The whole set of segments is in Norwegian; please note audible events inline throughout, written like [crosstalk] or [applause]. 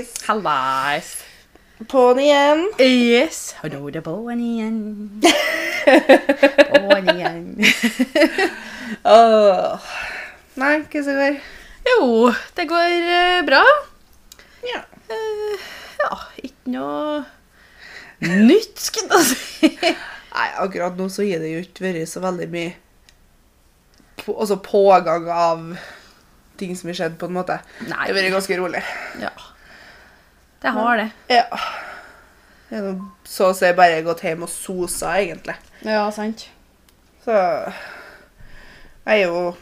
Hallais. Hallais. På'n igjen. Yes. Det er på'n igjen. [laughs] På'n igjen. Åh. Nei, hva som går? Jo, det går uh, bra. Ja. Uh, ja, ikke noe nytt, skulle jeg si. [laughs] Nei, akkurat nå så har det jo ikke vært så veldig mye på, altså pågang av ting som har skjedd, på en måte. Nei. Det har vært ganske rolig. Ja. Det har det. Ja. Jeg har så å si bare gått hjem og sosa, egentlig. Ja, sant. Så jeg er jo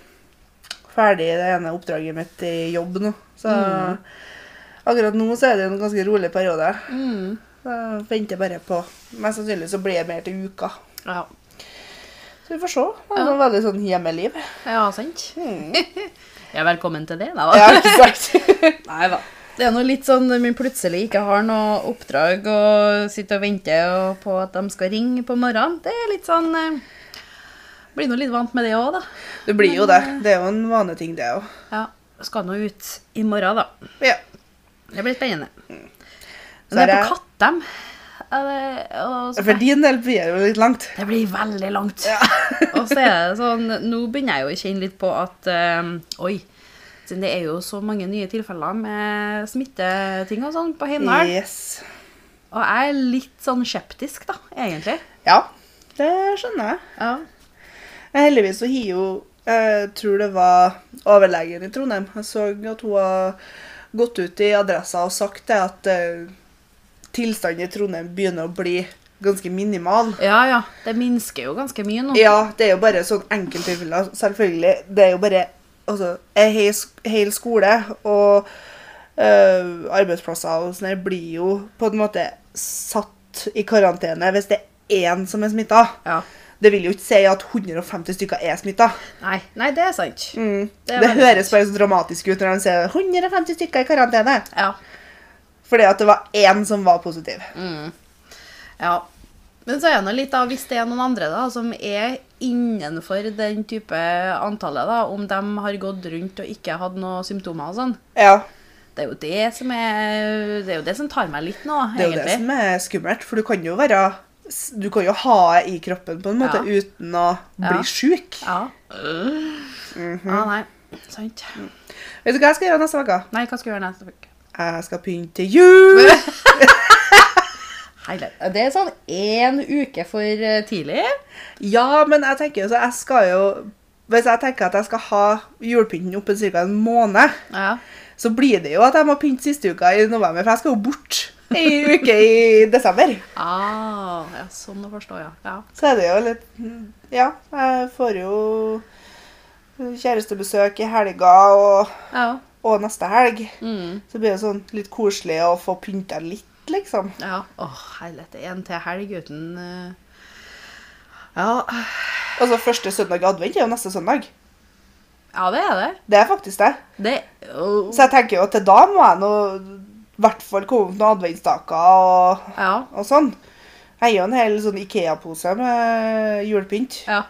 ferdig i det ene oppdraget mitt i jobb nå. Så akkurat nå så er det en ganske rolig periode. Mm. Så venter bare på Mest sannsynlig så blir det mer til uka. Ja. Så vi får se. Det er Ja. veldig sånn hjemmeliv. ja, sant. Mm. [laughs] Ja, velkommen til det, da. Ja, ikke sant? [laughs] Nei da. Det er noe litt sånn når man plutselig ikke har noe oppdrag og sitter og venter og på at de skal ringe på morgenen. Det er litt sånn eh, Blir nå litt vant med det òg, da. Det blir jo det. Det er jo en vaneting, det òg. Ja. Skal nå ut i morgen, da. Ja. Det blir spennende. Så Men det er på Kattem. dem. det, For din del blir det jo litt langt. det blir veldig langt. og så er det sånn Nå begynner jeg jo å kjenne litt på at eh, Oi. Siden det er jo så mange nye tilfeller med smitteting og sånn på Heimdal. Yes. Og jeg er litt sånn skeptisk, da, egentlig. Ja, det skjønner jeg. Ja. Heldigvis så har jo Jeg tror det var overlegen i Trondheim. Jeg så at hun har gått ut i adressa og sagt det at eh, tilstanden i Trondheim begynner å bli ganske minimal. ja, ja. Det minsker jo ganske mye nå. Ja, det er jo bare sånn enkelttilfeller. Selvfølgelig. Det er jo bare altså, En hel, hel skole og eh, arbeidsplasser og sånn blir jo på en måte satt i karantene hvis det er én som er smitta. Ja. Det vil jo ikke si at 150 stykker er smitta. Nei, nei, det er sant. Mm. Det Det, er det høres sant. bare så dramatisk ut når de sier 150 stykker i karantene. Ja. Fordi at det var én som var positiv. Mm. ja. Men så er det litt da, hvis det er noen andre da, som er innenfor den type antallet, da, om de har gått rundt og ikke hatt noen symptomer og sånn. Ja, Det er jo det som er Det er jo det som tar meg litt nå, egentlig. Det er jo det som er skummelt, for du kan jo være Du kan jo ha det i kroppen på en måte Ja. uten å bli Ja. sjuk. Ja. Mm -hmm. ah, nei. Sant. Vet du hva jeg skal gjøre neste uke? Nei, hva skal jeg gjøre neste uke? Jeg skal pynte til jul! [laughs] Heile. Det er sånn én uke for eh, tidlig. Ja, men jeg tenker jo så jeg skal jo Hvis jeg tenker at jeg skal ha julepynten oppe ca. en måned, Ja. så blir det jo at jeg må pynte siste uka i november, for jeg skal jo bort ei uke i desember. Ah, ja, sånn å forstå, ja. ja. Så er det jo litt Ja, jeg får jo kjærestebesøk i helga og, Ja. og neste helg. Mm. Så blir det sånn litt koselig å få pynta litt, liksom. ja. Åh, helvete. En til helg uten uh... Ja. Altså første søndag i advent er jo neste søndag. ja, det er det. Det er faktisk det. Det oh. Så jeg tenker jo at til da må jeg nå i hvert fall komme opp noen adventstaker og, Ja. og sånn. Jeg har jo en hel sånn Ikea-pose med julepynt ja.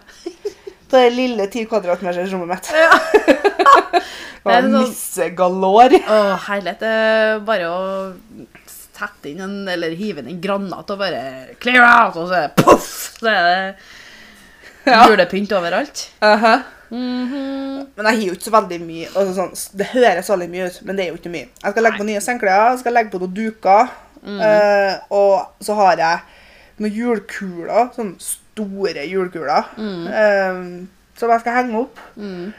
på [laughs] det lille 10 kvadratmeters rommet mitt. [laughs] Det var sånn-. Å, herlighet. Bare å sette inn en, eller hive inn en granat og bare clear out, og så er det poff! Så er det Ja. julepynt overalt. Uh-huh. Mhm. Men jeg har jo ikke så veldig mye altså sånn, Det høres veldig mye ut, men det er jo ikke mye. Jeg skal legge på nye sengklær, jeg skal legge på noen duker. eh, og så har jeg noen julekuler, sånne store julekuler, uh, som jeg skal henge opp. Mm.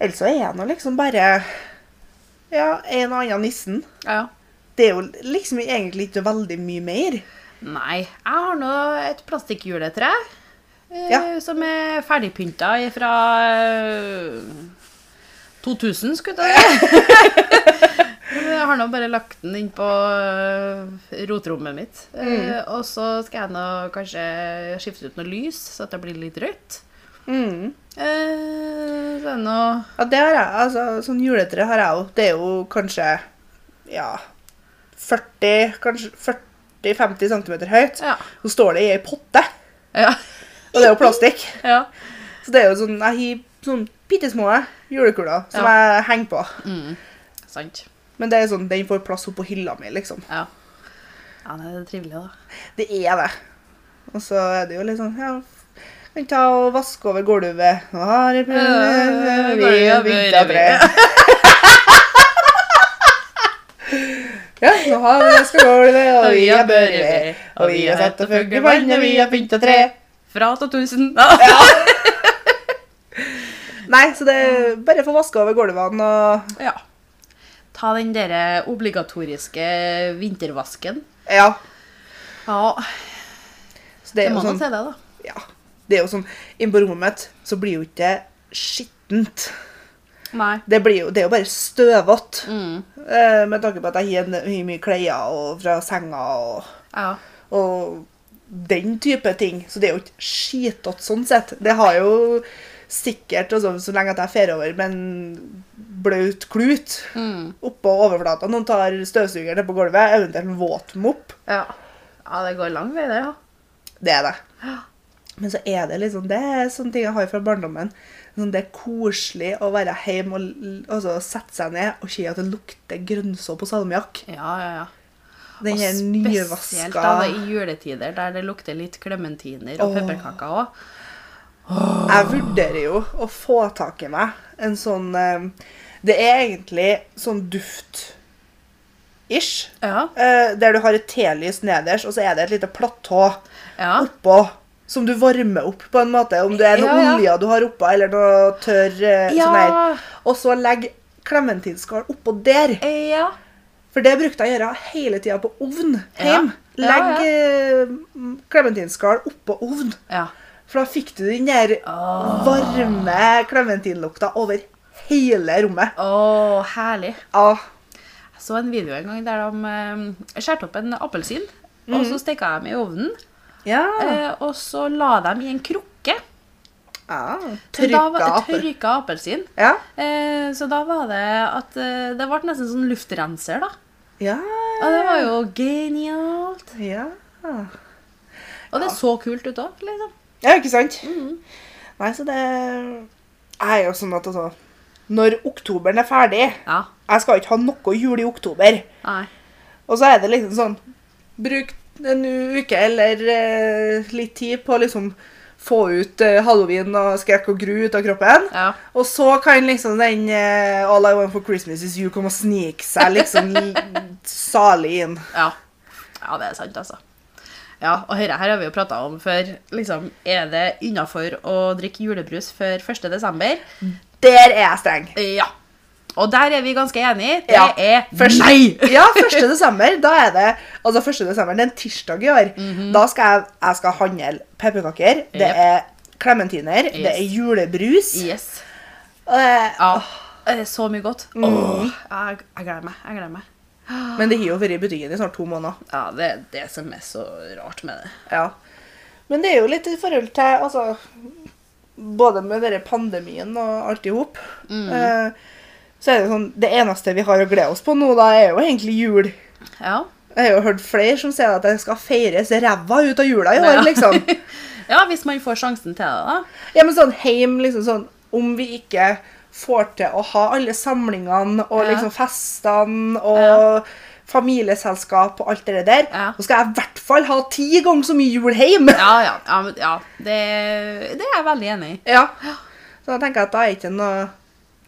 Ellers så er jeg nå liksom bare ja, en og annen nissen. Ja. Det er jo liksom egentlig ikke veldig mye mer. Nei, jeg har nå et plastikkjuletre. eh, Ja. Som er ferdigpynta fra 2000, skulle jeg si. [laughs] Jeg har nå bare lagt den inn på rotrommet mitt. mitt. Eh, Og så skal jeg nå kanskje skifte ut noe lys, så at det blir litt rødt. Mm. Eh, Så det nå Ja, det har jeg. Altså, sånn juletre har jeg jo. Det er jo kanskje ja, 40, kanskje 40-50 cm høyt. Ja. Så står det i ei potte, Ja. og det er jo plastikk. [laughs] ja. Så det er jo sånn, jeg har sånn bitte små julekuler som Ja. jeg henger på. Mm. Sant. Men det er sånn, den får plass oppå hylla mi, liksom. Ja. ja, det er trivelig, da. Det er det. Og så er det jo litt sånn, ja, kan ta og vaske over gulvet. Har vi vinterbrød? [laughs] [laughs] Ja, nå har vi vasket gulvet, og vi har børre, og vi har satt og fugget vann, og vi har pynta tre. Fra 2000. Ja. [laughs] Nei, så det er bare få vaska over gulvene og Ja. Ta den derre obligatoriske vintervasken. Ja. Ja, Så det er jo sånn til det, da. Ja. Det er jo sånn Inne på rommet mitt så blir jo ikke skittent. Det, blir jo, det er jo bare støvete. Mm. Eh, med tanke på at jeg har mye klær og fra senga og, Ja. og den type ting. Så det er jo ikke skitete sånn sett. Det har jo sikkert, altså, så lenge at jeg fer over med en blaut klut Mm. oppå overflata. Noen tar støvsugeren ned på gulvet, eventuelt en våtmopp. ja. Ja, det går lang vei, det, ja. Det er det. Men så er det liksom, det er sånne ting jeg har fra barndommen. Sånn, det er koselig å være hjemme og l- altså, sette seg ned og se at det lukter grønnsåpe på salmiakk. Ja, ja, ja. Den Og nyvaska. spesielt da i juletider, der det lukter litt klementiner og pepperkaker òg. Jeg vurderer jo å få tak i meg en sånn eh, Det er egentlig sånn duft-ish. Ja. eh, Der du har et telys nederst, og så er det et lite platå ja. oppå. Som du varmer opp på en måte. Om det er noe Ja, ja. olje du har oppå, eller noe tørr eh, Ja. sånn. Og så legg klementinskall oppå der. Eh, ja. For det brukte jeg å gjøre hele tida på ovn hjemme. Legg eh, klementinskall oppå ovn. ja. For da fikk du den der oh. varme klementinlukta over hele rommet. Å, herlig. Ja. Jeg så en video en gang der de skjærte opp en appelsin, og så stekka de i ovnen. Ja. Eh, og så la dem i en krukke. ja. Apel. Tørka appelsin. Ja. Eh, så da var det at eh, Det ble nesten sånn luftrenser, da. Ja. Og det var jo genialt. ja. Og det så kult ut òg, liksom. Ja, ikke sant? Mhm. Nei, så det er jo sånn at altså Når oktoberen er ferdig Ja. Jeg skal ikke ha noe jul i oktober. Nei. Og så er det liksom sånn Bruk en uke eller eh, litt tid på å liksom få ut eh, halloween og skrekk og gru ut av kroppen. Ja. Og så kan liksom den eh, All I want for Christmas is you komme og snike seg liksom [laughs] salig inn. Ja. ja, det er sant, altså. Ja, og dette her har vi jo prata om før. Liksom, er det innafor å drikke julebrus før 1. desember? Der er jeg streng. Ja. Og der er vi ganske enige. Det Ja. er Først- nei! [laughs] Ja, 1. desember, da er det Altså 1. desember, det er en tirsdag i år. Da skal jeg, jeg skal handle pepperkaker. Det Jep. er klementiner. Det er julebrus. Yes. og det- Ja. Det er så mye godt. Åh, jeg, jeg gleder meg. Jeg gleder meg. Men det har jo vært i butikken i snart to måneder. Ja, det er det som er så rart med det. Ja. Men det er jo litt i forhold til altså, Både med denne pandemien og alt i hop. Eh, så er det sånn Det eneste vi har å glede oss på nå, da, er jo egentlig jul. Ja. Jeg har jo hørt flere som sier at det skal feires ræva ut av jula i år, Ja. liksom. [laughs] ja, hvis man får sjansen til det, da. Ja, men sånn heim, liksom sånn Om vi ikke får til å ha alle samlingene og Ja. liksom festene og familieselskap og alt det der, Ja. så skal jeg i hvert fall ha ti ganger så mye jul hjemme. Ja, ja. ja, ja. Det, det er jeg veldig enig i. Ja. Så da tenker jeg at da er ikke noe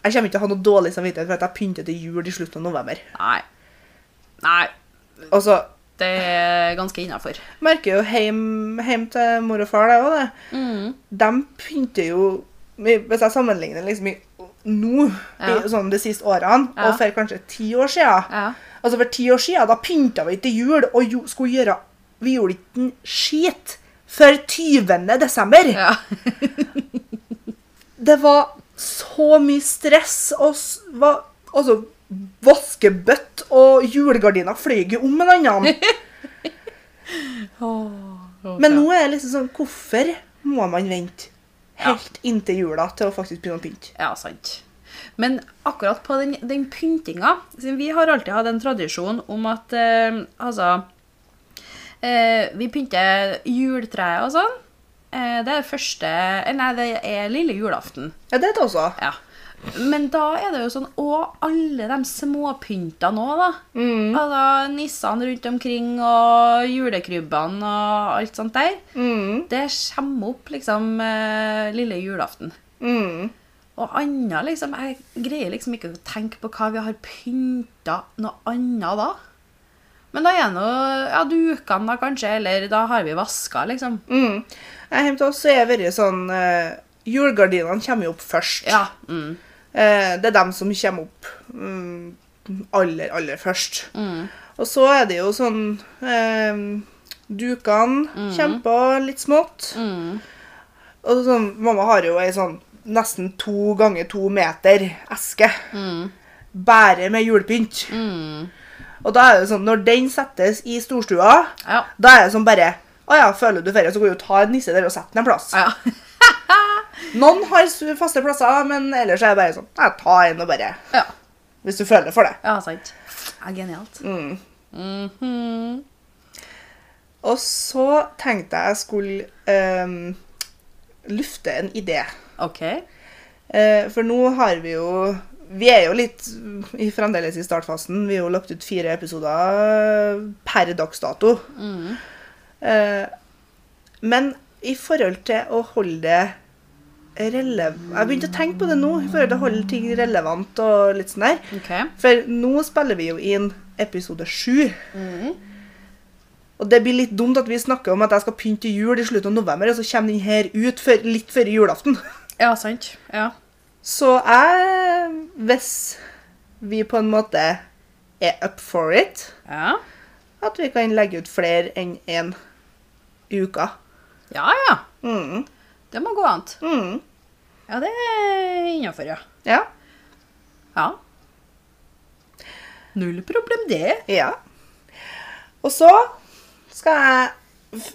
Jeg kommer ikke til å ha noe dårlig samvittighet for at jeg pynter til jul i slutten av november. Nei. Nei. Og så Det er ganske innafor. merker jo hjem, hjem til mor og far, det òg, det. Mm. De pynter jo Hvis jeg sammenligner liksom i nå, Ja. i sånn de siste årene, Ja. og for kanskje ti år siden Ja. Altså For ti år siden da pynta vi til jul og jo, skulle gjøre Vi gjorde ikke en skit før 20. desember. ja. Det var så mye stress og var, altså, vaskebøtt og julegardiner fløy jo om annen. [laughs] Men nå er det liksom sånn Hvorfor må man vente helt inntil jula til å faktisk begynne å pynte? Ja, sant. Men akkurat på den, den pyntinga Vi har alltid hatt en tradisjon om at eh, altså eh, Vi pynter juletreet og sånn. Eh, det er første eh, Nei, det er lille julaften. Ja, det er det også. Ja. Men da er det jo sånn Og alle de småpyntene òg, da. Mm. Altså nissene rundt omkring og julekrybbene og alt sånt der. Mm. Det kommer opp liksom eh, lille julaften. Mm. Og annet, liksom Jeg greier liksom ikke å tenke på hva vi har pynta noe annet da. Men da er nå ja, dukene, da kanskje, eller da har vi vaska, liksom. Mm. Hjemme til oss er det veldig sånn uh, Julegardinene kommer jo opp først. Ja. Mm. Uh, det er dem som kommer opp um, aller, aller først. Mm. Og så er det jo sånn uh, Dukene kommer på litt smått. Mm. Og sånn, mamma har jo ei sånn nesten to ganger to meter eske. Mm. Bare med julepynt. Mm. Og da er det sånn, når den settes i storstua, Ja. da er det sånn bare Å ja, føler du ferie, så går du og tar en nisse der og setter den en plass. ja. [laughs] Noen har faste plasser, men ellers er det bare sånn ja, Ta en og bare ja. Hvis du føler for det. Ja, sant. Ja, genialt. Mm. Mhm. Og så tenkte jeg jeg skulle um, lufte en idé. OK. Uh, for nå har vi jo Vi er jo litt i, fremdeles i startfasen. Vi har jo lagt ut fire episoder per dags dato. Mm. Eh, men i forhold til å holde det relevant Jeg begynte å tenke på det nå, i forhold til å holde ting relevant og litt sånn der. Okay. For nå spiller vi jo inn episode sju. Mm. Og det blir litt dumt at vi snakker om at jeg skal pynte jul i slutten av november, og så kommer den her ut for, litt før julaften. Ja, sant. Ja. Så jeg, hvis vi på en måte er up for it, Ja. at vi kan legge ut flere enn én i uka. Ja, ja. Mm. Det må gå an. Mm. Ja, det er innafor, ja. Ja. Ja. Null problem, det. Ja. Og så skal jeg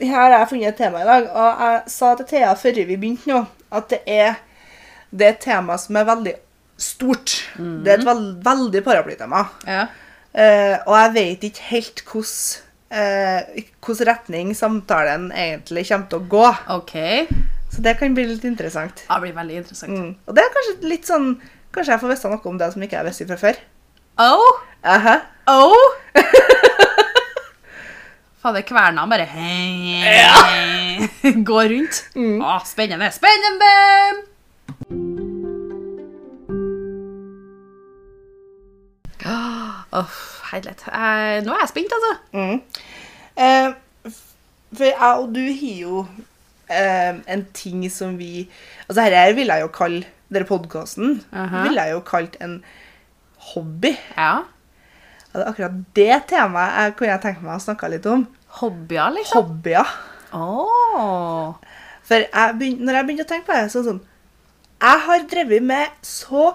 Her har jeg funnet et tema i dag, og jeg sa til Thea før vi begynte nå, at det er, det er et tema som er veldig stort. Det er et veld, veldig paraplytema. Ja. Eh, og jeg vet ikke helt hvordan eh, retning samtalen egentlig kommer til å gå. Okay. Så det kan bli litt interessant. Det blir veldig interessant. Mm. Og det er kanskje litt sånn Kanskje jeg får vite noe om det som ikke jeg visste fra før. Oh! Aha. Oh! [laughs] Fader, kverna bare [laughs] går rundt. Mm. Å, spennende, spennende! Åh, herlighet. Eh, Nå er jeg spent, altså. Mm. Eh, for jeg og du har jo eh, en ting som vi Altså dette vil jeg jo kalle denne podkasten Aha. vil jeg jo kalt en hobby. Ja. Er akkurat det temaet jeg kunne jeg tenke meg å snakke litt om. Hobbyer, liksom. Hobbyer. Åh. For jeg begyn- når jeg begynte å tenke på det, så sånn Jeg har drevet med så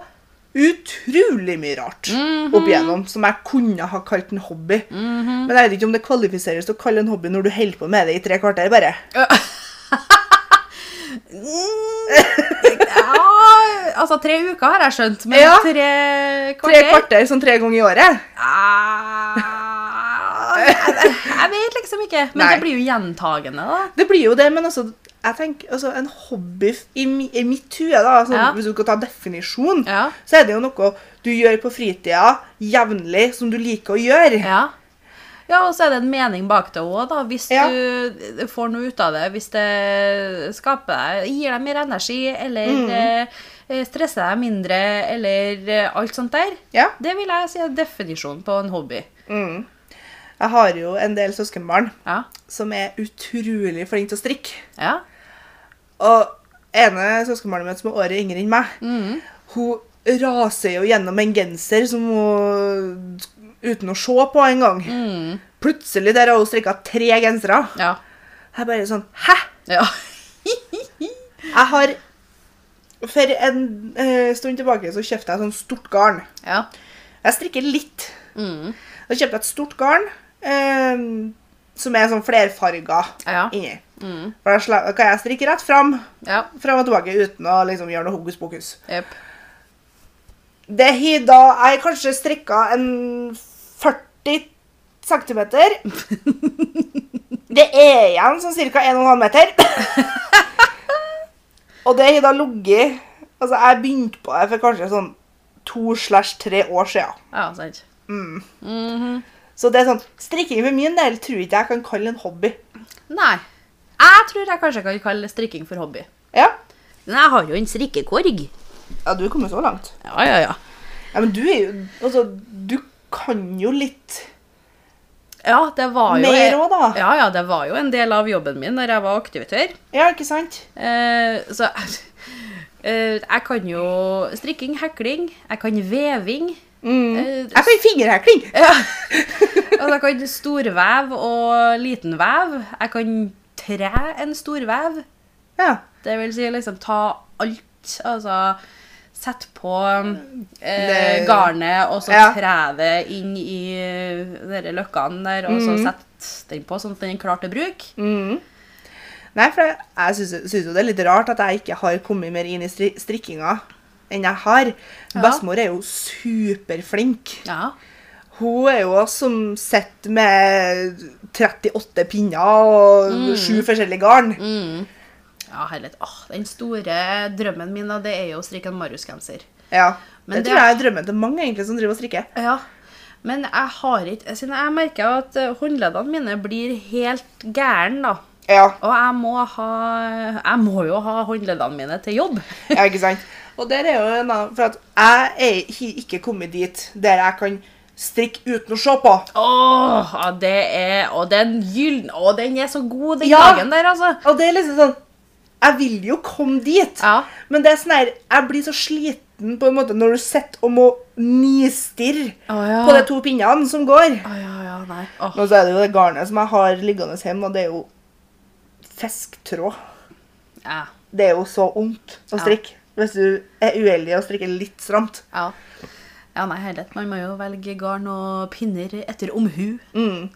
utrolig mye rart opp igjennom som jeg kunne ha kalt en hobby. Men jeg vet ikke om det kvalifiseres til å kalle en hobby når du holder på med det i tre kvarter, bare. Ja, altså tre uker har jeg skjønt, men Ja. tre Tre kvarter kvarter sånn tre ganger i året. Ah, jeg, jeg vet liksom ikke. Men Nei. det blir jo gjentagende, da. Det blir jo det, men altså, jeg tenker, altså en hobby i, i mitt hue, da, sånn, Ja. hvis du skal ta definisjon, Ja. så er det jo noe du gjør på fritida jevnlig, som du liker å gjøre. Ja. Ja, og så er det en mening bak det òg, da. Hvis Ja. du får noe ut av det. Hvis det skaper deg Gir deg mer energi, eller Mm. eh, stresser deg mindre, eller eh, alt sånt der. Ja. Det vil jeg si er definisjonen på en hobby. Mm. Jeg har jo en del søskenbarn Ja. som er utrolig flinke til å strikke. Ja. Og ene søskenbarnet mitt som er året yngre enn meg, mm. hun raser jo gjennom en genser som hun uten å se på engang. Mm. Plutselig der har hun strikka tre gensere. Ja. Jeg bare sånn Hæ? ja. Jeg har For en eh, stund tilbake så kjøpte jeg sånn stort garn. ja. Jeg strikker litt. Mm. Da kjøpte jeg et stort garn eh, som er sånn flerfarga Ja. inni. Mm. For da kan jeg strikke rett fram, Ja. fram og tilbake uten å liksom gjøre noe hokus pokus. Yep. Det har da jeg kanskje strikka en 40 cm. [laughs] Det er igjen sånn ca. 1,5 meter. [laughs] Og det har da ligget Altså, jeg begynte på det for kanskje sånn to slash tre år siden. Ja, sant. Mhm. Så det er sånn, strikking for min del tror ikke jeg kan kalle en hobby. Nei. Jeg tror jeg kanskje kan kalle strikking for hobby. Ja, Men jeg har jo en strikkekorg. ja du er kommet så langt. Ja, ja, ja. Ja, men du er jo, altså, du kan jo litt. Ja, det var jo Mer også, da. Ja, ja, det var jo en del av jobben min når jeg var aktivitør. Ja, ikke sant? Eh, så jeg kan jo strikking, hekling, jeg kan veving. Mm. Eh, Jeg kan fingerhekling. [laughs] Ja. Altså, jeg kan storvev og liten vev. Jeg kan tre en storvev. Ja. Det vil si liksom ta alt, altså Sett på eh, garnet, og så Ja. tre det inn i eh, de løkkene der, og så sette den på sånn at den er klar til bruk. Mm. Nei, for jeg, jeg syns jo det er litt rart at jeg ikke har kommet mer inn i stri strikkinga enn jeg har. Ja. Bestemor er jo superflink. Ja. Hun er jo som sitter med 38 pinner og sju forskjellige garn. Mm. Ja, herlighet. Åh, den store drømmen min, det er jo å strikke en Marius-genser. Ja. Men det, det- tror jeg er drømmen til mange egentlig som driver og strikker. Ja. Men jeg har ikke Siden jeg merker at eh, håndleddene mine blir helt gærne, da. Ja, Og jeg må ha Jeg må jo ha håndleddene mine til jobb. [laughs] ja ikke sant? [laughs] Og der er jo en annen, for at jeg er har ikke kommet dit der jeg kan strikke uten å se på. Åh, det er Og den gyllen Å, den er så god, den Ja. dagen der, altså. Og det er liksom sånn Jeg vil jo komme dit, Ja. men det er sånn her Jeg blir så sliten på en måte når du sitter og må nistirre oh, ja. på de to pinnene som går. Oh, ja, ja, nei. Oh. Og så er det jo det garnet som jeg har liggende hjemme, og det er jo fisktråd. Ja. Det er jo så vondt å strikke. Hvis du er uheldig og strikker litt stramt. ja. Ja, nei, herlighet. Man må jo velge garn og pinner etter omhu. Mm.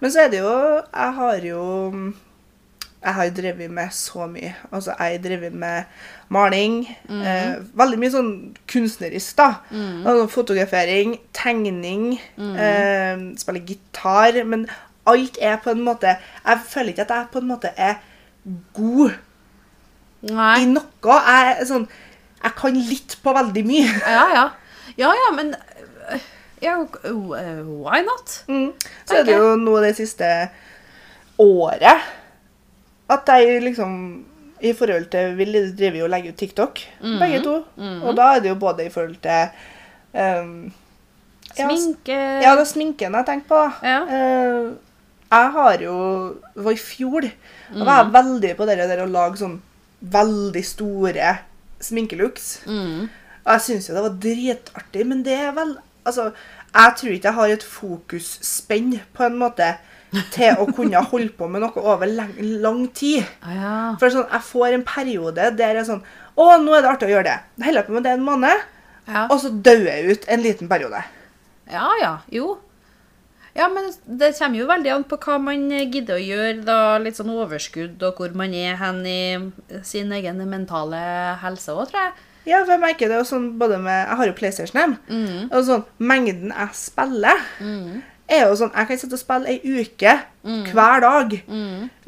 Men så er det jo Jeg har jo Jeg har drevet med så mye. Altså, jeg har drevet med maling. Eh, veldig mye sånn kunstnerisk, da. Altså, fotografering, tegning, eh, spille gitar. Men alt er på en måte Jeg føler ikke at jeg på en måte er god i noe. Jeg, sånn, jeg kan litt på veldig mye. [laughs] Ja, ja. Ja, ja, men Ja, why not? Mm. Så er det jo nå det siste året at jeg liksom I forhold til Vi driver jo og legger ut TikTok, begge to. Og da er det jo både i forhold til um, Sminke Ja, det er sminken jeg tenker på. Ja. Eh, jeg har jo Det var i fjor. Da var jeg veldig på det der å lage sånn veldig store sminkelooks. Mm. Og jeg syns jo det var dritartig, men det er vel Altså, jeg tror ikke jeg har et fokusspenn på en måte til å kunne [laughs] holde på med noe over lang, lang tid. Ah, ja. For sånn, jeg får en periode der jeg er sånn Å, nå er det artig å gjøre det. Da holder jeg på med det en måned, Ja. og så dør jeg ut en liten periode. ja, ja. Jo. Ja, men det kommer jo veldig an på hva man gidder å gjøre, da. Litt sånn overskudd, og hvor man er hen i sin egen mentale helse òg, tror jeg. Ja, for jeg merker det jo sånn både med Jeg har jo PlayStation hjemme. Og sånn, mengden jeg spiller, er jo sånn Jeg kan sitte og spille ei uke hver dag.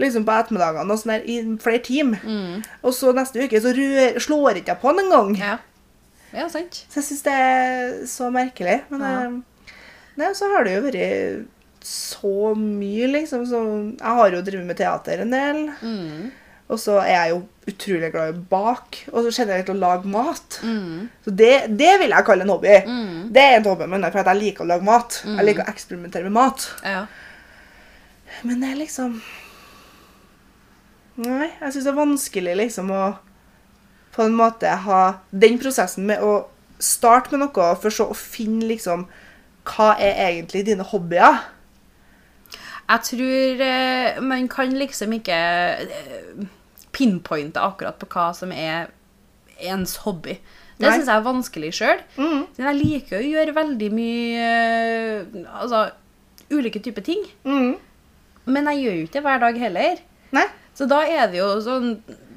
Liksom på ettermiddagene og sånn der i flere timer. Og så neste uke så rør, slår ikke jeg på den engang. Ja. Ja, sant. Så jeg syns det er så merkelig. Men Ja. eh, nei, så har det jo vært så mye, liksom. Så jeg har jo drevet med teater en del. Mm. Og så er jeg jo utrolig glad i å bake, og så generelt å lage mat. Mm. Så det, det vil jeg kalle en hobby. Mm. Det er en hobby men det er at jeg liker å lage mat. Jeg liker å eksperimentere med mat. Ja. Men det er liksom Nei, jeg syns det er vanskelig liksom å på en måte ha den prosessen med å starte med noe, for så å finne liksom Hva er egentlig dine hobbyer? Jeg tror eh, man kan liksom ikke eh, pinpointe akkurat på hva som er ens hobby. Det syns jeg er vanskelig sjøl. Mm. Jeg liker å gjøre veldig mye eh, Altså ulike typer ting. Mm. Men jeg gjør jo ikke det hver dag heller. Nei? Så da er det jo sånn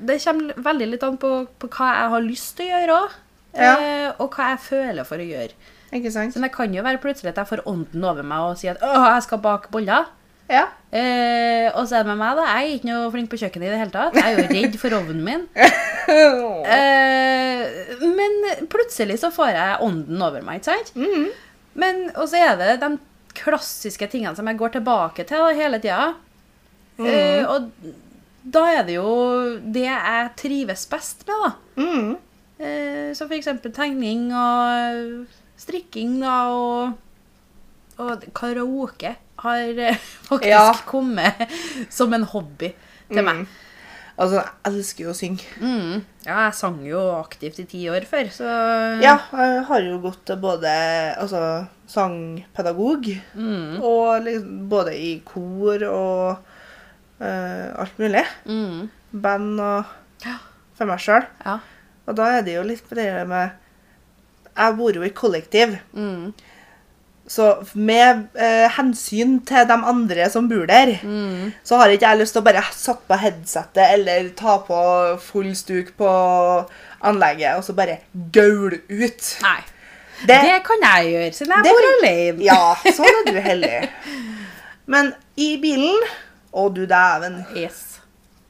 Det kommer veldig litt an på, på hva jeg har lyst til å gjøre òg. Ja. Eh, og hva jeg føler for å gjøre. Ikke sant? Så det kan jo være plutselig at jeg får ånden over meg og sier at åh, jeg skal bake boller. Ja. Eh, og så er det med meg, da. Jeg er ikke noe flink på kjøkkenet i det hele tatt. Jeg er jo redd for ovnen min. [laughs] Eh, men plutselig så får jeg ånden over meg, ikke sant? Mhm. Men, og så er det de klassiske tingene som jeg går tilbake til da, hele tida. Mm. Eh, og da er det jo det jeg trives best med, da. Mm. Eh, som eksempel tegning og strikking, da, og, og karaoke har eh, [laughs] faktisk Ja. kommet som en hobby til meg. Mm. Altså, jeg elsker jo å synge. Mm. Ja, jeg sang jo aktivt i ti år før, så Ja, jeg har jo gått både altså, sangpedagog Mm. og liksom, både i kor og uh, alt mulig. Mm. Band og Ja. for meg sjøl. Ja. Og da er det jo litt det med Jeg bor jo i kollektiv. Mm. Så med eh, hensyn til de andre som bor der, Mm. så har ikke jeg lyst til å bare satt på headsetet eller ta på full stuk på anlegget og så bare gaule ut. Nei. Det, Det kan jeg gjøre, siden jeg bor alene. Ja, sånn er du heldig. Men i bilen Å, du dæven. Yes.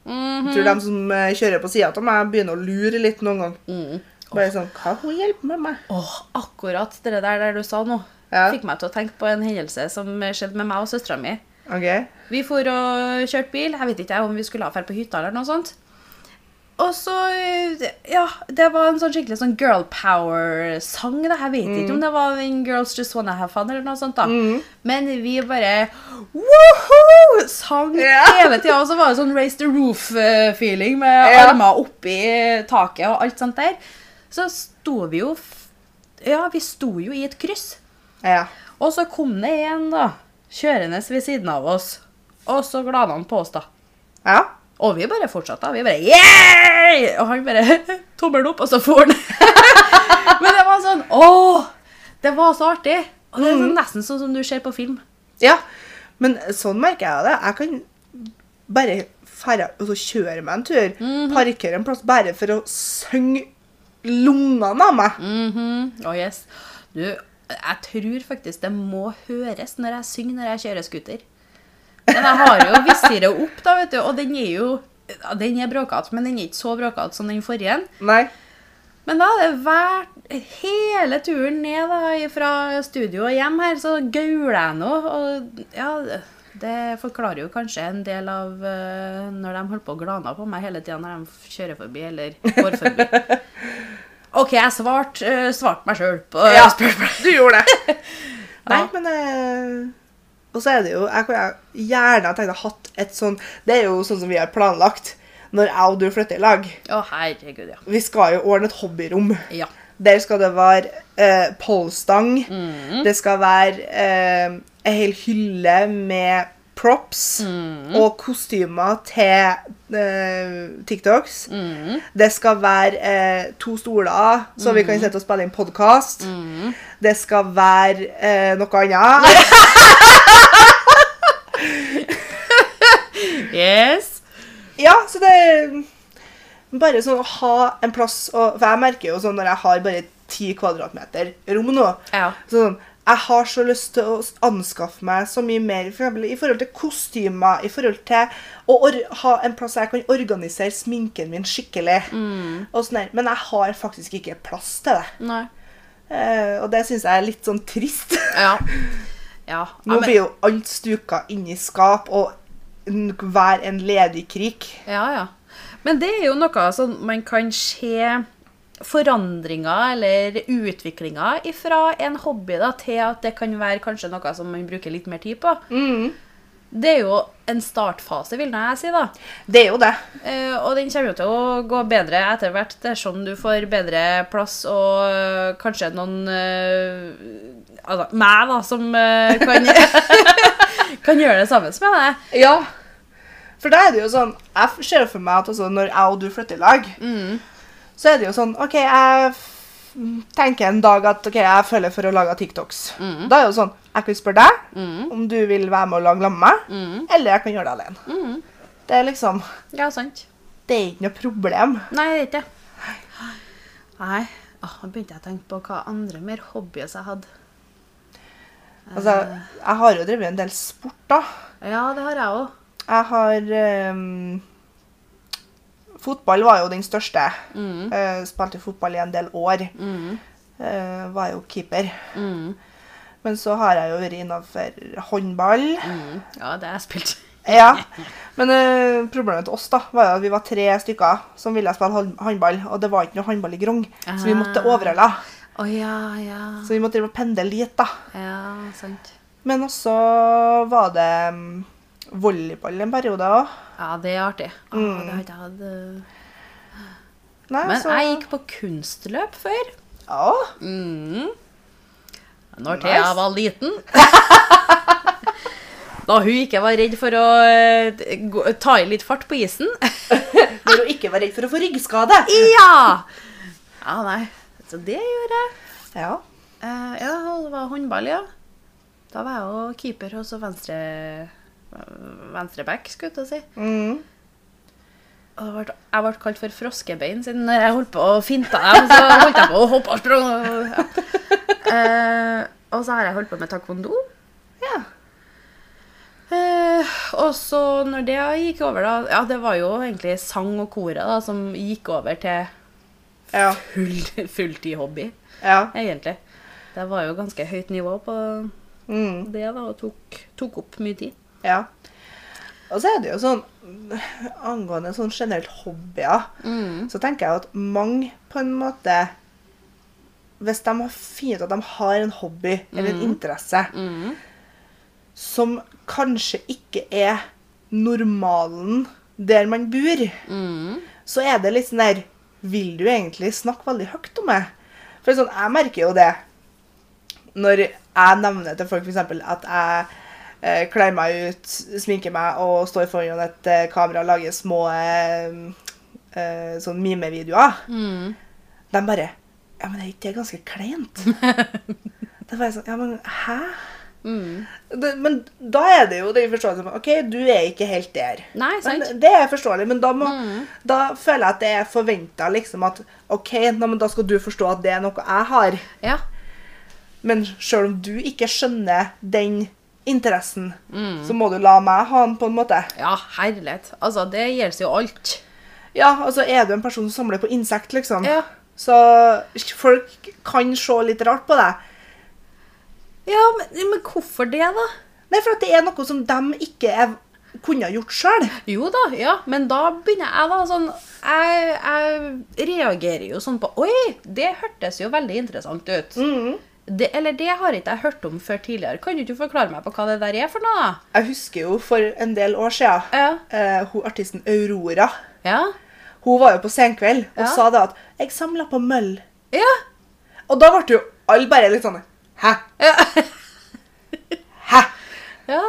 Jeg tror de som eh, kjører på sida av meg, begynner å lure litt noen gang. Mm. Bare sånn Hva hun hjelper med meg? Åh, akkurat det der, der du sa nå, Ja. fikk meg til å tenke på en hendelse som skjedde med meg og søstera mi. Okay. Vi for og kjørte bil. Jeg vet ikke om vi skulle dra på hytta eller noe sånt. Og så Ja, det var en sånn skikkelig sånn girl power-sang. Jeg vet ikke om det var den Girls Just Wanna Have Fun eller noe sånt. da. Men vi bare Woohoo! Sang yeah. hele tida. Og så var det sånn Raise the Roof-feeling med yeah. armer oppi taket og alt sånt der. Så sto vi jo Ja, vi sto jo i et kryss. Ja. Og så kom det en da, kjørende ved siden av oss, og så glada han på oss da. Ja. Og vi bare fortsatte, vi bare yeah! Og han bare [laughs] tommelen opp, og så for han. [laughs] Men det var sånn, Å! det var så artig. Og det er sånn, nesten sånn som du ser på film. ja. Men sånn merker jeg det. Jeg kan bare fære og så kjøre meg en tur. Parkere en plass bare for å synge lungene av meg. Mhm, oh yes. Du, jeg tror faktisk det må høres når jeg synger når jeg kjører scooter. Men jeg har jo visiret opp da, vet du, og den er jo, den er bråkete, men den er ikke så bråkete som den forrige. Nei. Men da hadde det vært hele turen ned da, fra studio og hjem her, så gauler jeg nå. Og ja, det forklarer jo kanskje en del av uh, når de holder på å glane på meg hele tida når de kjører forbi eller går forbi. [laughs] OK, jeg svarte uh, svart meg sjøl på Ja, spørsmålet. du gjorde det. [laughs] Nei, Ja. men uh, Og så er det jo Jeg kunne gjerne tenkt å ha hatt et sånn Det er jo sånn som vi har planlagt når jeg og du flytter i lag. Å, herregud, ja. Vi skal jo ordne et hobbyrom. Ja. Der skal det være eh, polstang. Mm. Det skal være eh, en hel hylle med props Mm. og kostymer til eh, TikToks. Mm. Det skal være eh, to stoler, så vi kan sitte og spille inn podkast. Mm. Det skal være eh, noe annet. [laughs] [laughs] Yes. ja, så det bare sånn å ha en plass og, For jeg merker jo sånn når jeg har bare ti kvadratmeter rom nå Ja. sånn, Jeg har så lyst til å anskaffe meg så mye mer for eksempel, i forhold til kostymer, i forhold til å ha en plass jeg kan organisere sminken min skikkelig. og sånn. Men jeg har faktisk ikke plass til det. Nei. Uh, og det syns jeg er litt sånn trist. Ja. [laughs] Ja. Nå blir jo alt stuka inn i skap, og hver en ledig krik. Ja, ja. Men det er jo noe som man kan se forandringer eller utviklinger fra en hobby da, til at det kan være kanskje noe som man bruker litt mer tid på. Det er jo en startfase, vil jeg si. da. Det er jo det. Eh, og den kommer jo til å gå bedre etter hvert dersom du får bedre plass og eh, kanskje noen eh, Altså meg, da, som eh, kan, [laughs] [laughs] kan gjøre det sammen med deg. Ja. For da er det jo sånn Jeg ser for meg at altså, når jeg og du flytter i lag, så er det jo sånn OK, jeg tenker en dag at ok, jeg føler for å lage TikToks. Da er det jo sånn Jeg kan spørre deg om du vil være med og lage sammen med meg, eller jeg kan gjøre det alene. Det er liksom Ja, sant. Det er ikke noe problem. Nei, det er ikke det. Nei. Åh, Nå begynte jeg å tenke på hva andre mer hobbyer jeg hadde. Altså, jeg har jo drevet en del sport, da. Ja, det har jeg òg. Jeg har um, fotball var jo den største. Mm. Uh, spilte fotball i en del år. Mm. Uh, var jo keeper. Mm. Men så har jeg jo vært innafor håndball. Mm. Ja, det har jeg spilt. [laughs] Ja. [laughs] Men uh, problemet til oss da, var jo at vi var tre stykker som ville spille håndball, og det var ikke noe håndball i Grong, så vi måtte Ah. overhalla. Å ja, ja. Så vi måtte pendle dit, da. Ja, sant. Men også var det mm, volleyball en periode òg. Ja, det er artig. Mm. det har ikke hatt eh. Men så jeg gikk på kunstløp før. Ja. Mm. Når Nice. Thea var liten. [laughs] Da hun ikke var redd for å eh, ta i litt fart på isen. [laughs] Når hun ikke var redd for å få ryggskade. Ja! Ja, nei. Så det gjorde jeg. Ja. Uh, ja, det var håndball, ja. Da var jeg jo keeper og så venstre venstreback, skulle jeg til å si. Mm. Jeg ble kalt for froskebein siden jeg holdt på å finte dem. Så holdt jeg på å hoppe og sprang. Ja. Eh, og så har jeg holdt på med taekwondo. ja. Eh, og så når det gikk over, da Ja, det var jo egentlig sang og koret da, som gikk over til full, fulltid-hobby, ja. egentlig. Det var jo ganske høyt nivå på Mm. det, da, og tok, tok opp mye tid. Ja. Og så er det jo sånn Angående sånn generelt hobbyer, Mm. så tenker jeg at mange på en måte Hvis de har funnet ut at de har en hobby eller en interesse Mm. som kanskje ikke er normalen der man bor, Mm. så er det litt sånn der Vil du egentlig snakke veldig høyt om det? For sånn, jeg merker jo det når jeg nevner til folk f.eks. at jeg eh, kler meg ut, sminker meg og står foran et eh, kamera og lager små eh, eh, sånn mimevideoer. Mm. De bare Ja, men er ikke det ganske kleint? [laughs] det er jeg sånn Ja, men hæ? Mm. Det, men da er det jo den forståelsen OK, du er ikke helt der. Nei, sant? Men det er forståelig, men da, må, Mm. da føler jeg at det er forventa liksom at OK, men da skal du forstå at det er noe jeg har. Ja. Men sjøl om du ikke skjønner den interessen, Mm. så må du la meg ha den, på en måte. ja, herlighet. Altså, det gjelder jo alt. Ja, altså Er du en person som samler på insekt, liksom, Ja. så folk kan se litt rart på deg. Ja, men, men hvorfor det, da? Nei, for at det er noe som de ikke er, kunne gjort sjøl. Jo da, ja, men da begynner jeg da sånn Jeg, jeg reagerer jo sånn på Oi, det hørtes jo veldig interessant ut. Mm. Det, eller det har ikke jeg hørt om før tidligere. Kan du ikke forklare meg på hva det der er for noe? Jeg husker jo for en del år siden Ja. uh, hun artisten Aurora. Ja? Hun var jo på Senkveld og Ja. sa da at 'jeg samla på møll'. Ja. Og da ble jo alle bare litt sånn Hæ? Ja. [laughs] Hæ? ja.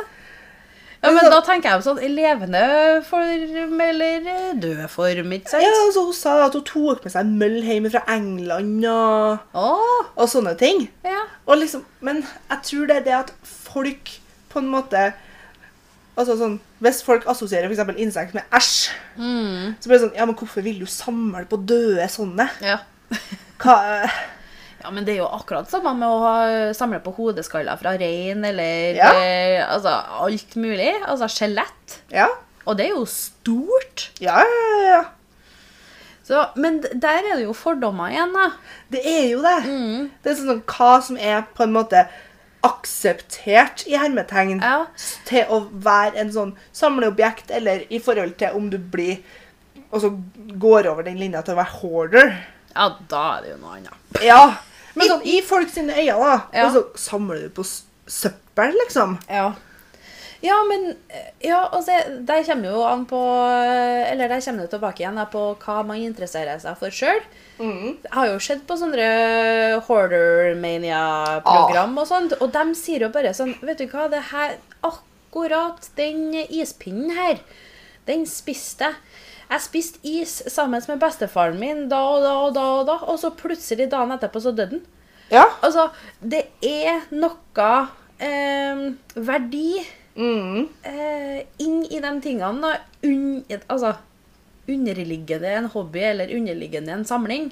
Ja, men da tenker jeg jo sånn i levende form eller død form, ikke sant? Ja, altså Hun sa at hun tok med seg møll hjemme fra England og, oh. og sånne ting. ja. Og liksom, Men jeg tror det er det at folk på en måte Altså sånn, Hvis folk assosierer f.eks. insekt med æsj, Mm. så blir det sånn Ja, men hvorfor vil du samle på døde sånne? ja. Hva Ja, men det er jo akkurat samme med å ha, samle på hodeskaller fra rein, eller Ja. eh, altså alt mulig. Altså skjelett. Ja. Og det er jo stort. Ja, ja, ja. Så, men der er det jo fordommer igjen, da. Det er jo det. Mm. Det er sånn hva som er på en måte akseptert i hermetegn Ja. til å være en sånn samleobjekt, eller i forhold til om du blir Altså går over den linja til å være hoarder. Ja, da er det jo noe annet. Ja. Men sånn i folk sine øyne, da. Ja. Og så samler du på søppel, liksom. Ja. Ja, men eh, Ja, og se, der kommer jo an på Eller der kommer det tilbake igjen da, på hva man interesserer seg for sjøl. Mm. Jeg har jo sett på sånne Hoarder Mania-program og sånt, og de sier jo bare sånn Vet du hva, det her Akkurat den ispinnen her, den spiste jeg. Jeg spiste is sammen med bestefaren min da og da og da, og da, og så plutselig dagen etterpå så døde den. Ja. Altså, det er noe eh, verdi Mm. eh, inn i de tingene. Un, altså, underliggende en hobby eller underliggende en samling.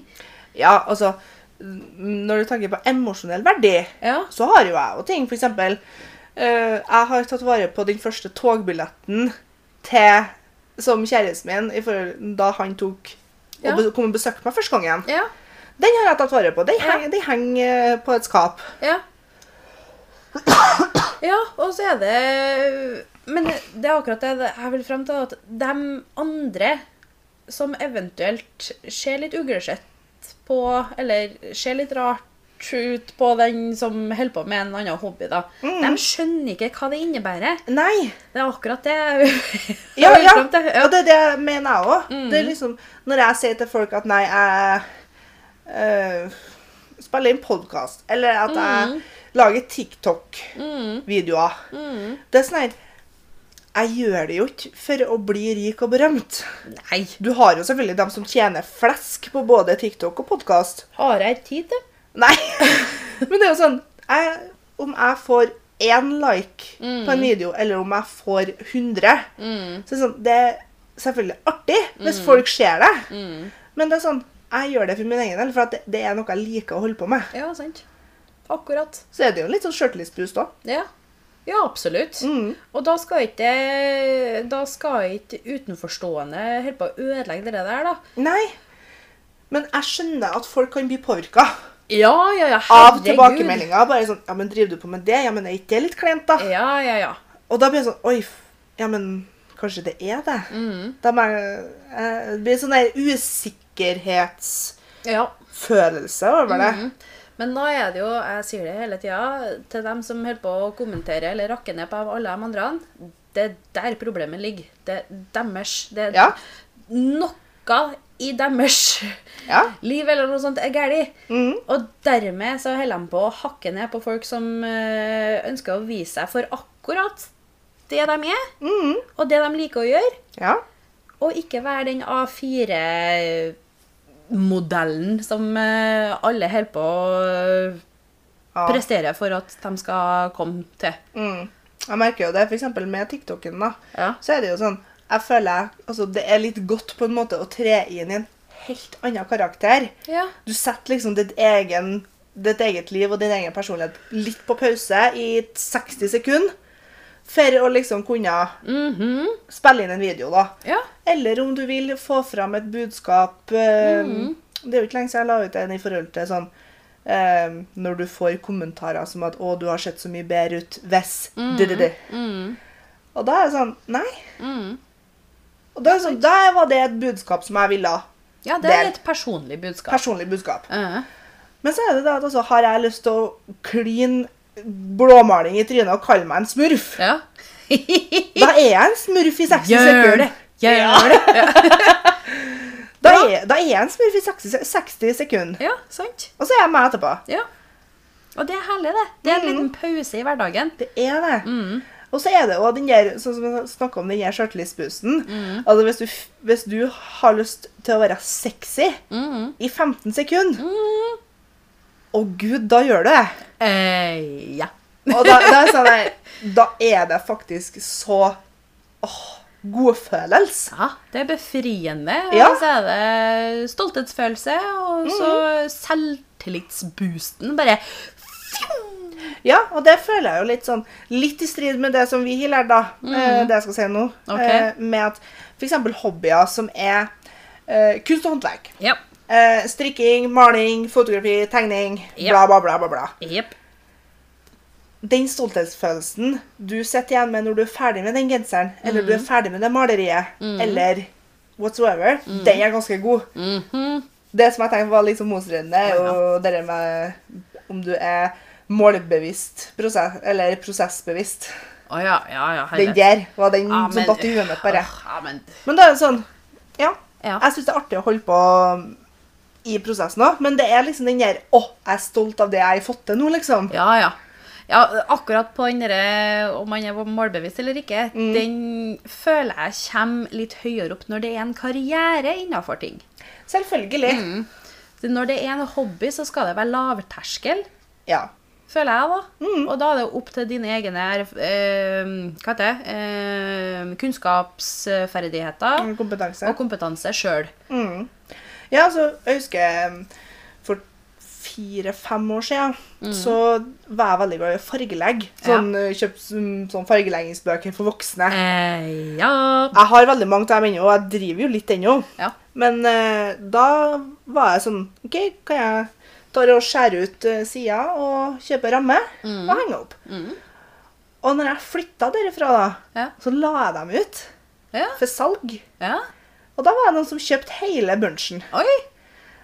Ja, altså Når du tenker på emosjonell verdi, Ja. så har jo jeg jo ting. For eksempel, eh, jeg har tatt vare på den første togbilletten til som kjæresten min i forhold, da han tok Ja. og kom og besøkte meg første gangen. Ja. Den har jeg tatt vare på. Den henger, de henger på et skap. Ja. Ja, og så er det Men det er akkurat det jeg vil frem til, at de andre som eventuelt ser litt uglesett på, eller ser litt rart ut på den som holder på med en annen hobby, da. De skjønner ikke hva det innebærer. Nei. Det er akkurat det [laughs] Ja, ja. Og det er det mener jeg òg. Mm. Liksom Når jeg sier til folk at nei, jeg eh, spiller inn podkast, eller at jeg Mm. lager TikTok-videoer Det er sånn her Jeg gjør det jo ikke for å bli rik og berømt. Nei. Du har jo selvfølgelig dem som tjener flesk på både TikTok og podkast. Har jeg tid til? Nei. [laughs] Men det er jo sånn jeg, Om jeg får én like på en video, eller om jeg får 100 Mm. så er det sånn, Det er selvfølgelig artig hvis folk ser det. Men det er sånn, jeg gjør det for min egen del, for at det, det er noe jeg liker å holde på med. Ja, sant. Akkurat. Så er det jo litt sånn sjøltillitsboost òg. Ja. Ja, absolutt. Mm. Og da skal ikke Da skal ikke utenforstående holde på å ødelegge det der, da. Nei. Men jeg skjønner at folk kan bli påvirka Ja, ja, ja. av tilbakemeldinger. Bare sånn Ja, men driver du på med det? Ja, men er ikke det litt kleint, da? Ja, ja, ja. Og da blir det sånn Oi, ja, men kanskje det er det? Mm. Da må eh, det blir sånn der usikkerhetsfølelse ja. over det. Mm. Men da er det jo, jeg sier det hele tida, til dem som holder på å kommentere eller rakke ned på alle de andre, det er der problemet ligger. Det er deres. Det er Ja. noe i deres Ja. liv eller noe sånt er galt. Mm. Og dermed så holder de på å hakke ned på folk som eh, ønsker å vise seg for akkurat det de er, mm. og det de liker å gjøre. ja. Og ikke være den A4-modellen som eh, alle holder på å ja. prestere for at de skal komme til. Mm. Jeg merker jo det, eksempel med TikToken, da. Ja. Så er det jo sånn Jeg føler altså, det er litt godt på en måte å tre inn i en helt annen karakter. Ja. Du setter liksom ditt, egen, ditt eget liv og din egen personlighet litt på pause i 60 sekunder. For å liksom kunne Mhm. spille inn en video, da. ja. Eller om du vil få fram et budskap eh, Mhm. Det er jo ikke lenge siden jeg la ut en i forhold til sånn eh, Når du får kommentarer som at 'Å, du har sett så mye bedre ut hvis du-du-du». Mm. Og da er det sånn Nei. Mm. Og det sånn, der var det et budskap som jeg ville ha. ja, det er Del. et personlig budskap. Personlig budskap. Eh. Men så er det da at altså, har jeg lyst til å kline blåmaling i trynet og kalle meg en smurf. Ja. [laughs] Da er jeg en smurf i 60 Gjør sekunder. det! Gjør Ja. det! [laughs] Da er, da er jeg en smurf i 60, 60 sekunder. ja, sant. Og så er jeg meg etterpå. Ja. Og det er herlig, det. Det er en Mhm. liten pause i hverdagen. Det er det. Mm. Og så er det også den der, sånn som vi snakket om den der sjøltillitsboosten. Mm. Altså hvis du, hvis du har lyst til å være sexy Mm. i 15 sekunder, Mm. å gud, da gjør du det. Eh, ja. Og da, da, sånn der, da er det faktisk så åh, godfølelse. ja. Det er befriende. Ja. Og så er det stolthetsfølelse, og så selvtillitsboosten. Bare Ja, og det føler jeg jo litt sånn Litt i strid med det som vi har lært, da. eh, Det jeg skal si nå. Okay. Eh, med at f.eks. hobbyer som er eh, kunst og håndverk. Yep. Eh, strikking, maling, fotografi, tegning, yep. bla, bla, bla. bla, bla. Jepp. Den stolthetsfølelsen du sitter igjen med når du er ferdig med den genseren, eller du er ferdig med det maleriet, eller whatsoever, den er ganske god. -hmm. Det som jeg tenkte var litt sånn motstridende, er jo det med om du er målbevisst prosess, eller prosessbevisst. Å ja, ja, ja. Den der var den Ja, som men- datt i huet mitt bare. Ja, men Men da er det sånn Ja, Ja. jeg syns det er artig å holde på i prosessen òg, men det er liksom den der Å, jeg er stolt av det jeg har fått til nå, liksom. Ja, ja. Ja, akkurat på den derre om man er målbevisst eller ikke, Mm. den føler jeg kommer litt høyere opp når det er en karriere innafor ting. Selvfølgelig. Mm. Når det er en hobby, så skal det være lavterskel, Ja. Føler jeg, da. Mm. Og da er det opp til dine egne eh, hva heter det? Eh, kunnskapsferdigheter Kompetanse. og kompetanse sjøl. Mm. Ja, altså, jeg husker um, for fire-fem år siden, så var jeg veldig glad i å fargelegge. Sånn, ja. Kjøpt sånn, sånn fargeleggingsbøker for voksne. Eh, ja. Jeg har veldig mange av dem ennå, og jeg driver jo litt ennå. ja. Men eh, da var jeg sånn OK, kan jeg ta og skjære ut uh, sida og kjøpe ramme og henge opp? Mm. Og når jeg flytta derifra, da, Ja. så la jeg dem ut Ja. for salg. ja. Og da var det noen som kjøpte hele bunchen. Oi.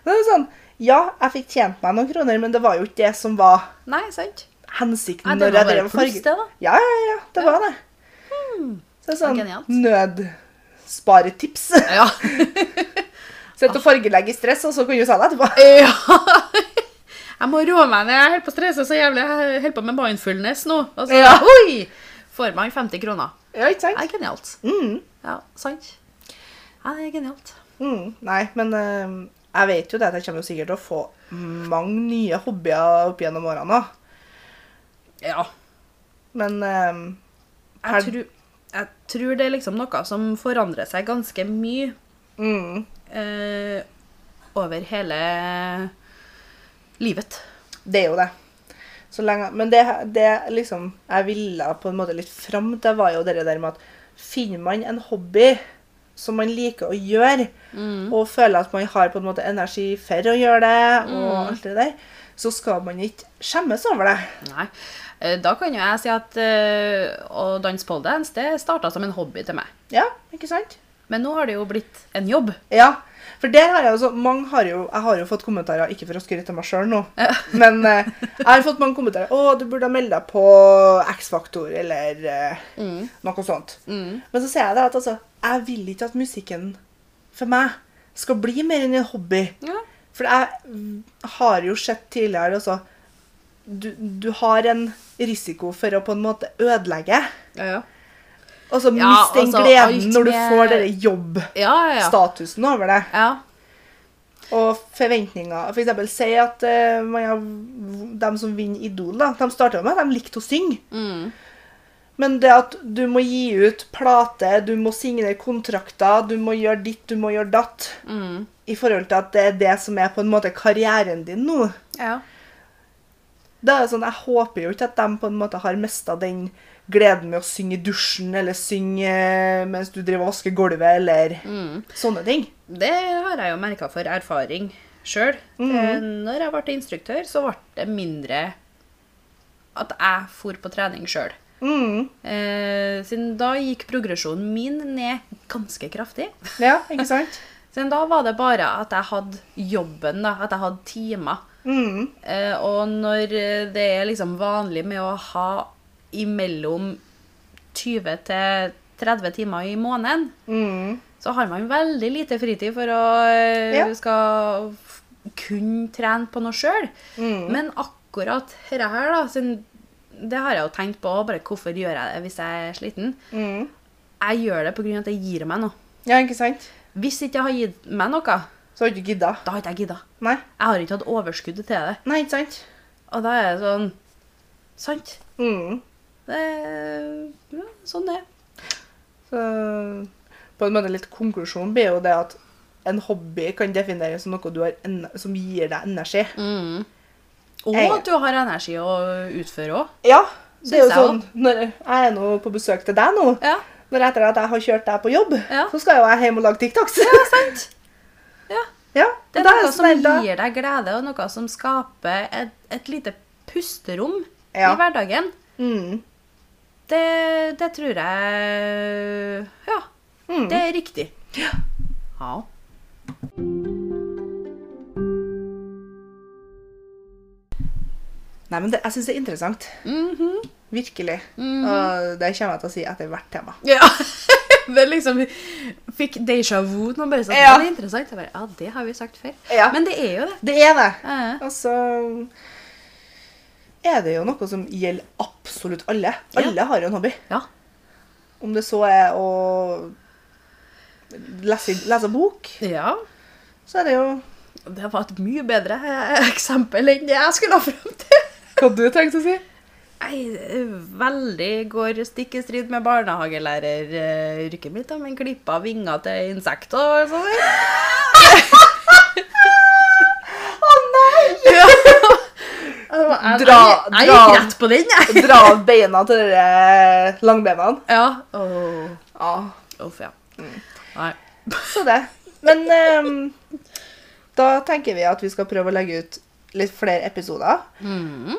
Det er sånn, Ja, jeg fikk tjent meg noen kroner, men det var jo ikke det som var Nei, sant? hensikten. Nei, det var bare pluss, det, da. Ja, ja, ja, det var det. Så det er sånn Genialt. nødsparetips. Ja. [laughs] [laughs] Sett og fargelegge i stress, og så kan du selge etterpå. ja. Jeg må roe meg ned. Jeg holder på å stresse så jævlig. Jeg holder på med mindfulness nå. Og så, Ja. oi, får man 50 kroner. Ja, ikke sant? Det er genialt. Mm. Ja, sant. Ja, det er genialt. Mm. Nei, men uh, jeg vet jo det at jeg kommer sikkert til å få mange nye hobbyer opp gjennom årene. Ja. Men eh, Jeg tror, jeg tror det er liksom noe som forandrer seg ganske mye mm, uh, over hele livet. det er jo det. Så lenge, men det, det liksom jeg ville på en måte litt fram til, var jo det der med at finner man en hobby som man liker å gjøre, og føler at man har på en måte energi for å gjøre det, og alt det der, så skal man ikke skjemmes over det. Nei. Eh, Da kan jo jeg si at eh, å danse poledance det starta som en hobby til meg. Ja, ikke sant? Men nå har det jo blitt en jobb. Ja, for der har jeg også, mange har jo, jeg har jo fått kommentarer, ikke for å skryte av meg selv nå, Ja. [laughs] men eh, jeg har fått mange kommentarer, å, du burde ha meldt deg på X-Faktor, eller eh, noe sånt. Mm. Men så sier jeg det at altså, jeg vil ikke at musikken for meg skal bli mer enn en hobby. Ja. For jeg mm, har jo sett tidligere også, du, du har en risiko for å på en måte ødelegge. Ja, ja. Og så Ja, miste den altså, gleden når du får denne jobbstatusen Ja, ja, ja. over det. ja. Og forventninger. For eksempel, si at uh, har, de som vinner Idol, da, de starter med at de likte å synge. Mm. Men det at du må gi ut plate, du må signere kontrakter, du må gjøre ditt, du må gjøre datt, Mm. i forhold til at det er det som er på en måte karrieren din nå. ja. Da er det sånn, Jeg håper jo ikke at de på en måte har mista den gleden med å synge i dusjen, eller synge eh, mens du driver og vasker gulvet, eller Mm. sånne ting. Det har jeg jo merka for erfaring sjøl. Når jeg ble instruktør, så ble det mindre at jeg for på trening sjøl. Mm. Eh, siden da gikk progresjonen min ned ganske kraftig. Ja, ikke sant? [laughs] Siden da var det bare at jeg hadde jobben, da, at jeg hadde timer. Mm. Eh, og når det er liksom vanlig med å ha imellom 20 til 30 timer i måneden, Mm. så har man veldig lite fritid for å eh, Ja. skal kun trene på noe sjøl. Mm. Men akkurat dette her, da, det har jeg jo tenkt på, bare hvorfor gjør jeg det hvis jeg er sliten? Mm. Jeg gjør det pga. at det gir meg noe. Ja, ikke sant? Hvis ikke jeg har gitt meg noe, Så har du ikke gidda. da har ikke jeg gidda. Nei. Jeg har ikke hatt overskuddet til det. Nei, ikke sant? Og da er det sånn Sant. Mm. Det er ja, sånn det er. Så på en måte litt konklusjonen blir jo det at en hobby kan defineres som noe du har en som gir deg energi. Mm. Og Jeg- at du har energi å utføre òg. Ja, det er jo jeg sånn når Jeg er nå på besøk til deg nå. Ja. Når etter at jeg har kjørt deg på jobb, Ja. så skal jo jeg hjem og lage TikToks. ja, sant. [laughs] Ja. Ja, Det er noe er som gir deg glede, og noe som skaper et, et lite pusterom i hverdagen. Mm. Det, det tror jeg Ja, Mm. det er riktig. Ja. Nei, men det, jeg syns det er interessant. Mhm. Virkelig. Og det kommer jeg til å si etter hvert tema. ja. [laughs] Det liksom fikk déjà vu nå, bare sånn. Ja. Det er interessant. Jeg bare, ja, det har vi sagt før. Ja. Men det er jo det. Det er det. Ja. Og så er det jo noe som gjelder absolutt alle. Alle har jo en hobby. Ja. Om det så er å lese, lese bok, ja. så er det jo Det var et mye bedre eksempel enn det jeg skulle ha fram til. Hva du tenkte å si? Nei, veldig går stikk i strid med barnehagelæreryrket mitt, men klippa vinger til insekter og sånn. [laughs] Å nei! Ja. Jeg, Dra, jeg, jeg gikk rett på den, jeg. [laughs] dra av beina til de eh, langbeina. Ja. Oh. Ah. Uff, ja. Mm. Nei. så det. Men um, da tenker vi at vi skal prøve å legge ut litt flere episoder. Mm.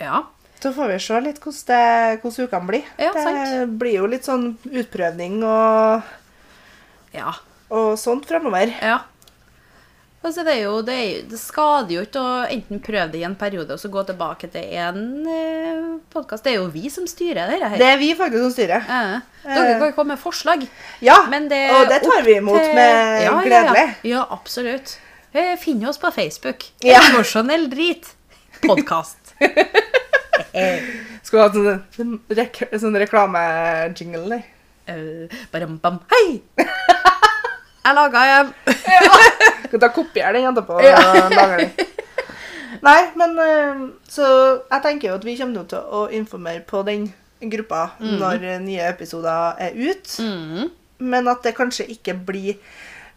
Ja. Så får vi se litt hvordan, det, hvordan ukene blir. Ja, det sant. blir jo litt sånn utprøvning og, Ja. og sånt fremover. Ja. Altså, det, jo, det, er, jo- det skader jo ikke å enten prøve det i en periode og så gå tilbake til en eh, podkast. Det er jo vi som styrer dette her. Det er vi faktisk som styrer. Ja. Dere kan jo komme med forslag. Ja, det og det tar vi imot med Ja, ja, gledelig. Ja, ja absolutt. Eh, Finn oss på Facebook. Ja. Emosjonell drit. Podkast. [laughs] Skal vi ha sånn, sånn, sånn reklamejingle der? Uh, bam, Hei! [laughs] Jeg laga en. [laughs] Skal ta kopier den etterpå og lager den. Nei, men eh, Så jeg tenker jo at vi kommer til å informere på den gruppa når nye episoder er ut. Mm. Men at det kanskje ikke blir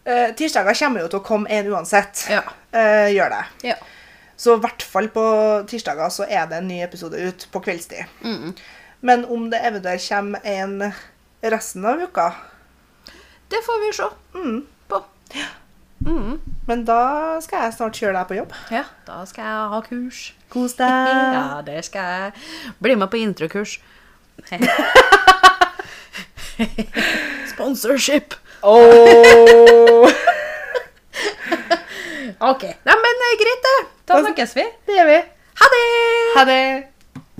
uh, Tirsdager kommer jo til å komme en uansett. Ja. Uh, gjør det. ja. Så i hvert fall på tirsdager så er det en ny episode ut på kveldstid. Mm. Men om det eventuelt kommer en resten av uka Det får vi se mm. på. Mm. Men da skal jeg snart kjøre deg på jobb. Ja, da skal jeg ha kurs. Kos deg. [laughs] Ja, det skal jeg. Bli med på introkurs. [laughs] Sponsorship. Oh. [laughs] OK. Nei, men eh, greit, det. Da snakkes vi. Det gjør vi. Ha det! Ha det.